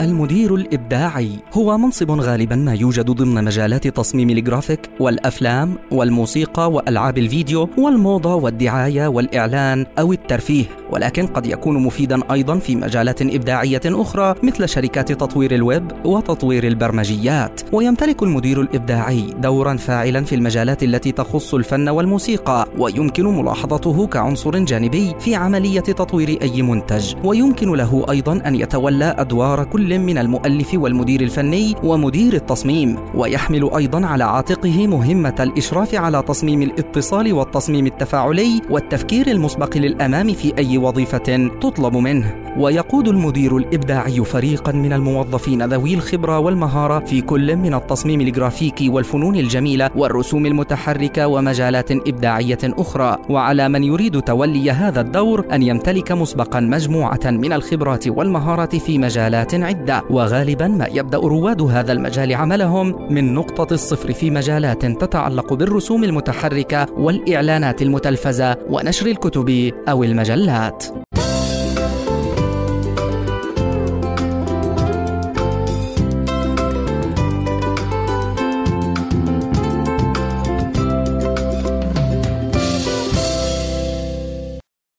المدير الإبداعي. هو منصب غالبا ما يوجد ضمن مجالات تصميم الجرافيك والأفلام والموسيقى وألعاب الفيديو والموضة والدعاية والإعلان أو الترفيه. ولكن قد يكون مفيدا أيضا في مجالات إبداعية أخرى مثل شركات تطوير الويب وتطوير البرمجيات. ويمتلك المدير الإبداعي دورا فاعلا في المجالات التي تخص الفن والموسيقى. ويمكن ملاحظته كعنصر جانبي في عملية تطوير أي منتج. ويمكن له أيضا أن يتولى أدوار كل من المؤلف والمدير الفني ومدير التصميم ويحمل أيضا على عاتقه مهمة الإشراف على تصميم الاتصال والتصميم التفاعلي والتفكير المسبق للأمام في أي وظيفة تطلب منه. ويقود المدير الإبداعي فريقا من الموظفين ذوي الخبرة والمهارة في كل من التصميم الجرافيكي والفنون الجميلة والرسوم المتحركة ومجالات إبداعية أخرى. وعلى من يريد تولي هذا الدور أن يمتلك مسبقا مجموعة من الخبرات والمهارات في مجالات عدة وغالبا ما يبدأ رواد هذا المجال عملهم من نقطة الصفر في مجالات تتعلق بالرسوم المتحركة والإعلانات المتلفزة ونشر الكتب أو المجلات.